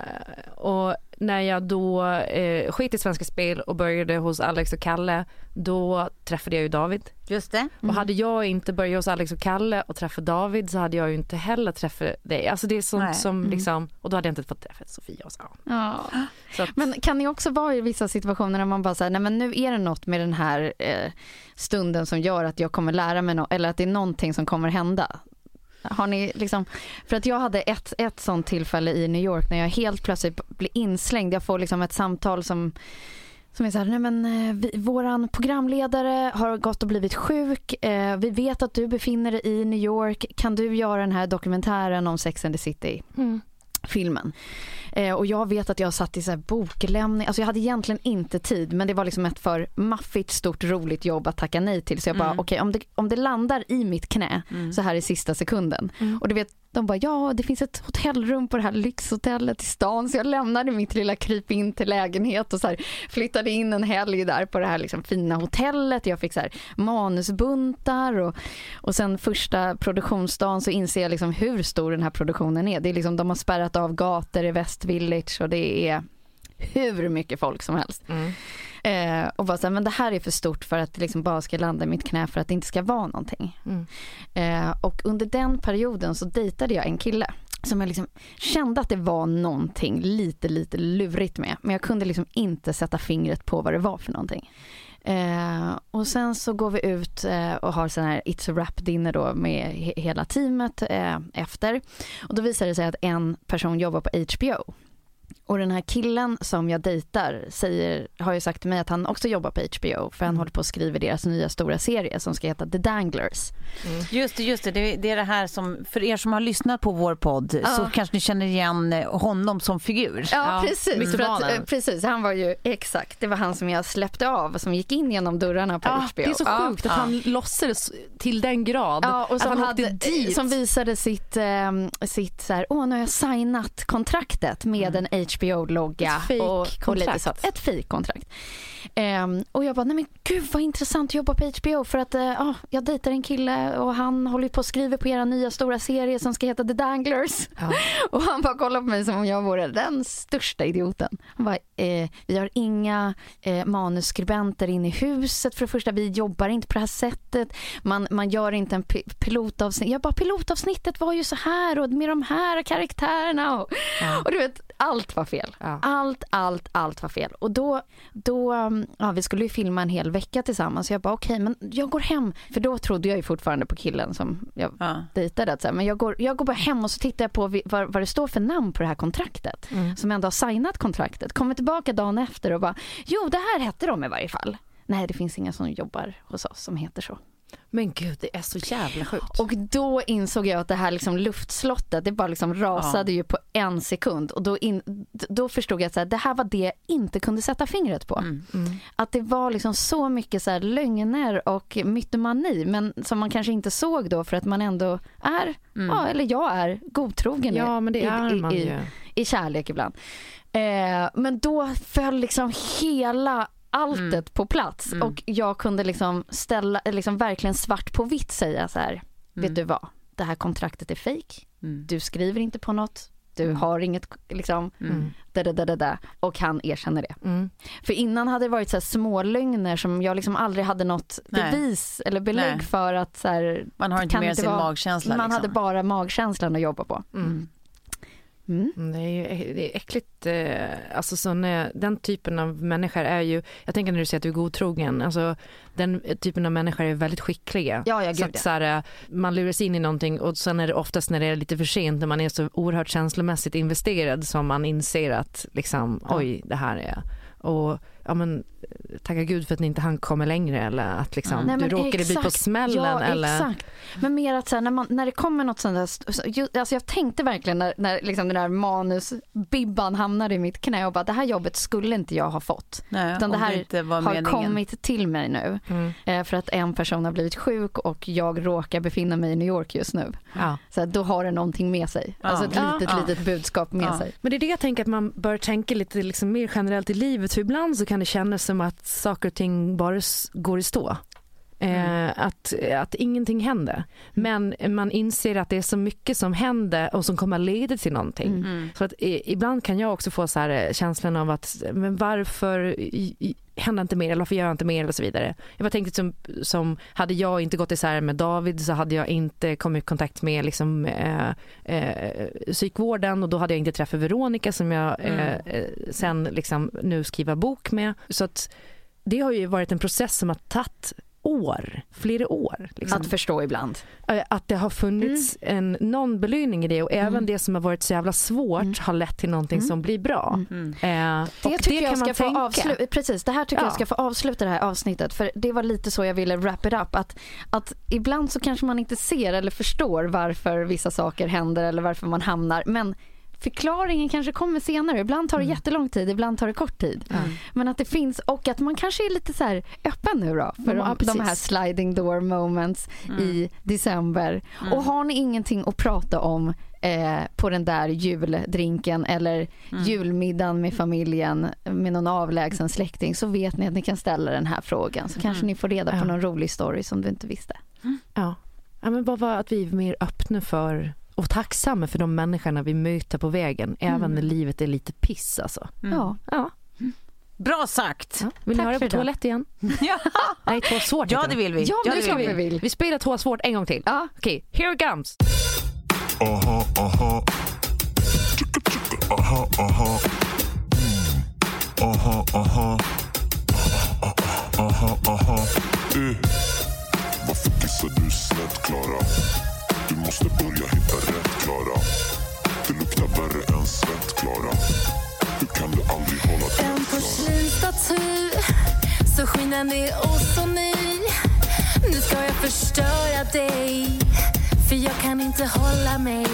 och när jag då eh, skit i Svenska Spel och började hos Alex och Kalle, då träffade jag ju David. Just det. Och hade jag inte börjat hos Alex och Kalle och träffat David så hade jag ju inte heller träffat dig. Alltså det är sånt Nej. som liksom, och då hade jag inte fått träffa Sofia och så. Ja. så att, Men kan ni också vara i vissa situationer när man bara säger nej men nu är det något med den här eh, stunden som gör att jag kommer lära mig något eller att det är någonting som kommer hända. Har ni liksom, för att jag hade ett, ett sånt tillfälle i New York när jag helt plötsligt blir inslängd. Jag får liksom ett samtal som som är så här, nej men eh, vi, våran programledare har gått och blivit sjuk. Eh, vi vet att du befinner dig i New York. Kan du göra den här dokumentären om Sex and the City? mm. filmen. Eh, och jag vet att jag satt i så här boklämning, alltså jag hade egentligen inte tid men det var liksom ett för maffigt stort roligt jobb att tacka nej till så jag bara Mm. okej om, det, om det landar i mitt knä så här i sista sekunden och du vet de bara ja det finns ett hotellrum på det här lyxhotellet i stan så jag lämnade mitt lilla kryp in till lägenhet och så här flyttade in en helg där på det här liksom fina hotellet. Jag fick så här manusbuntar och, och sen första produktionsdagen så inser jag liksom hur stor den här produktionen är. Det är liksom, de har spärrat av gator i West Village och det är hur mycket folk som helst. Mm. Eh, och bara så här, men det här är för stort för att det liksom bara ska landa i mitt knä för att det inte ska vara någonting. Mm. Eh, och under den perioden så dejtade jag en kille som jag liksom kände att det var någonting lite, lite lurigt med. Men jag kunde liksom inte sätta fingret på vad det var för någonting. Eh, och sen så går vi ut eh, och har sån här It's a Wrap dinner då med he- hela teamet eh, efter. Och då visar det sig att en person jobbar på HBO. Och den här killen som jag dejtar säger, har ju sagt till mig att han också jobbar på HBO för han håller på att skriva deras nya stora serie som ska heta The Danglers. Just det, just det. det. Det är det här som, för er som har lyssnat på vår podd så Ja. kanske ni känner igen eh, honom som figur. Ja, Ja, precis. För att, eh, precis. Han var ju exakt, det var han som jag släppte av som gick in genom dörrarna på Ja, HBO. det är så Ja. sjukt att Ja. han låtsades till den grad Ja, och att som, han hade, dit. som visade sitt, eh, sitt så här, åh nu har jag signat kontraktet med en HBO-logga. Och, och lite så. kontrakt. Ett fejkkontrakt. Ehm, och jag bara, nej men gud vad intressant att jobba på HBO för att ja, jag dejtar en kille och han håller på att skriva på era nya stora serie som ska heta The Danglers. Ja. Och han bara kollar på mig som om jag vore den största idioten. Han bara, eh, vi har inga eh, manusskribenter in i huset för det första. Vi jobbar inte på det här sättet. Man, man gör inte en pi- pilotavsnitt. Jag bara, pilotavsnittet var ju så här och med de här karaktärerna. Och, och du vet, allt var fel. Ja. Allt, allt, allt var fel. Och då, då um, ja, vi skulle ju filma en hel vecka tillsammans. Så jag bara, okej, men jag går hem. För då trodde jag ju fortfarande på killen som jag Ja. dejtade. att men jag går, jag går bara hem och så tittar jag på vad, vad det står för namn på det här kontraktet. Som ändå har signat kontraktet. Kommer tillbaka dagen efter och bara, jo det här hette de i varje fall. Nej, det finns inga som jobbar hos oss som heter så. Men gud, det är så jävla sjukt. Och då insåg jag att det här liksom luftslottet, det bara liksom rasade ju på en sekund. Och då, in, då förstod jag att så här, det här var det jag inte kunde sätta fingret på. Att det var liksom så mycket så här lögner och mytomani, men som man kanske inte såg då för att man ändå är, ja, eller jag är godtrogen i- Ja, men det i, är i, man i, ju. i kärlek ibland. Eh, men då föll liksom hela alltet på plats och jag kunde liksom ställa, liksom verkligen svart på vitt säga så här, vet du vad, det här kontraktet är fake. Du skriver inte på något du Mm. har inget liksom, Mm. da, da, da, da, da, och han erkänner det. Mm. För innan hade det varit så här små lögner som jag liksom aldrig hade något Nej. bevis eller belägg Nej. för att så här, Man har inte mer sin vara- magkänsla. man liksom. hade bara magkänslan att jobba på. Mm. Mm. Mm, Det är ju det är äckligt. eh, Alltså sån, eh, den typen av människor är ju, jag tänker när du säger att du är godtrogen, alltså den typen av människor är väldigt skickliga. Ja, ja, så att, så här, eh, man luras in i någonting och sen är det oftast när det är lite för sent, när man är så oerhört känslomässigt investerad som man inser att liksom, Ja. oj, det här är och ja men tacka gud för att ni inte han kommer längre eller att liksom, Nej, du råkade bli på exakt. smällen ja, eller exakt. Men mer att så här, när, man, när det kommer något sånt där, alltså jag tänkte verkligen när, när liksom den där manusbibban hamnade i mitt knä och bara det här jobbet skulle inte jag ha fått. Nej, Utan det här inte var har meningen. kommit till mig nu mm, eh, för att en person har blivit sjuk och jag råkar befinna mig i New York just nu. ja. Så här, då har det någonting med sig. Ja. Alltså ett Ja. litet, Ja. litet budskap med Ja. sig. Men det är det jag tänker att man bör tänka lite liksom mer generellt i livet. För ibland så kan det kännas som att saker och ting bara går i stå. Eh, att, att ingenting händer. Men man inser att det är så mycket som händer och som kommer att leda till någonting. Mm. Så att i, ibland kan jag också få så här eh, känslan av att men varför i, i, händer inte mer eller varför gör jag inte mer och så vidare. Jag bara tänkte som, som hade jag inte gått isär med David så hade jag inte kommit i kontakt med liksom, eh, eh, psykvården och då hade jag inte träffat Veronica som jag eh, eh, sen liksom nu skriver bok med. Så att det har ju varit en process som har tagit år, flera år. Liksom. Att förstå ibland. Eh, att det har funnits en, någon belöning i det och även Mm. det som har varit så jävla svårt Mm. har lett till någonting Mm. som blir bra. Mm. Eh, Det tycker jag kan ska få avsluta. Precis, det här tycker Ja. jag ska få avsluta det här avsnittet. För det var lite så jag ville wrap it up. Att, att ibland så kanske man inte ser eller förstår varför vissa saker händer eller varför man hamnar. Men förklaringen kanske kommer senare. Ibland tar det jättelång tid, ibland tar det kort tid. Men att det finns och att man kanske är lite så här öppen nu då för Ja, de, de här sliding door moments i december. Och har ni ingenting att prata om eh, på den där juldrinken eller julmiddagen med familjen med någon avlägsen släkting så vet ni att ni kan ställa den här frågan så kanske ni får reda på Ja. någon rolig story som du inte visste. Ja. ja, men bara att vi är mer öppna för och tacksamma för de människorna vi möter på vägen, även när livet är lite piss alltså. Ja. Ja. Bra sagt! Ja. Vill ni Tack höra för på toalett igen? Ja, Nej, två svårt ja det vill vi. Ja, Ja, det vill vi. vi. vill. Vi spelar två svårt en gång till. Ja. Okej, here it comes. Aha, aha. Aha, aha. Mm. Aha, aha. Aha, aha. Eh. Varför kissar du snett, Klara? Du måste börja hitta rätt, Klara. Det luktar värre än svett, Klara. Hur kan du aldrig hålla tätt, Klara? porslinsstaty så skinande och så ny Nu ska jag förstöra dig för jag kan inte hålla mig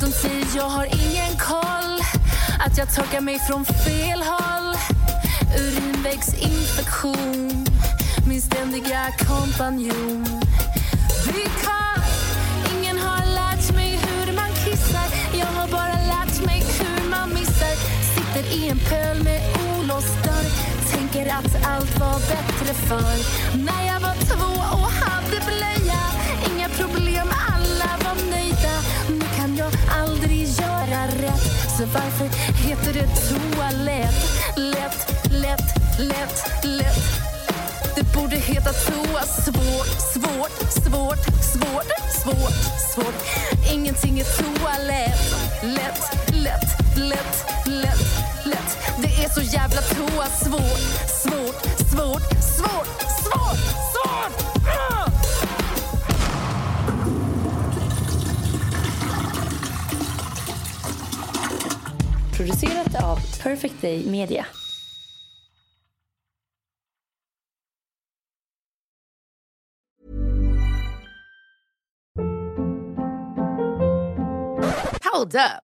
De säger jag har ingen koll att jag torkar mig från fel håll Urinvägsinfektion min ständiga kompanjon Vi kan i en pöl med olåst dörr Tänker att allt var bättre förr. När jag var två och hade blöja. Inga problem, alla var nöjda. Nu kan jag aldrig göra rätt. Så varför heter det toalett? Lätt, lätt, lätt, lätt. Det borde heta toa. Svårt, svårt, svårt, svårt, svårt, svårt. Ingenting är toalett. Lätt, lätt, lätt, lätt, lätt Det är så jävla toa svårt, svårt, svårt, svårt, svårt, svårt Ah! Producerat av Perfect Day Media. Hold up.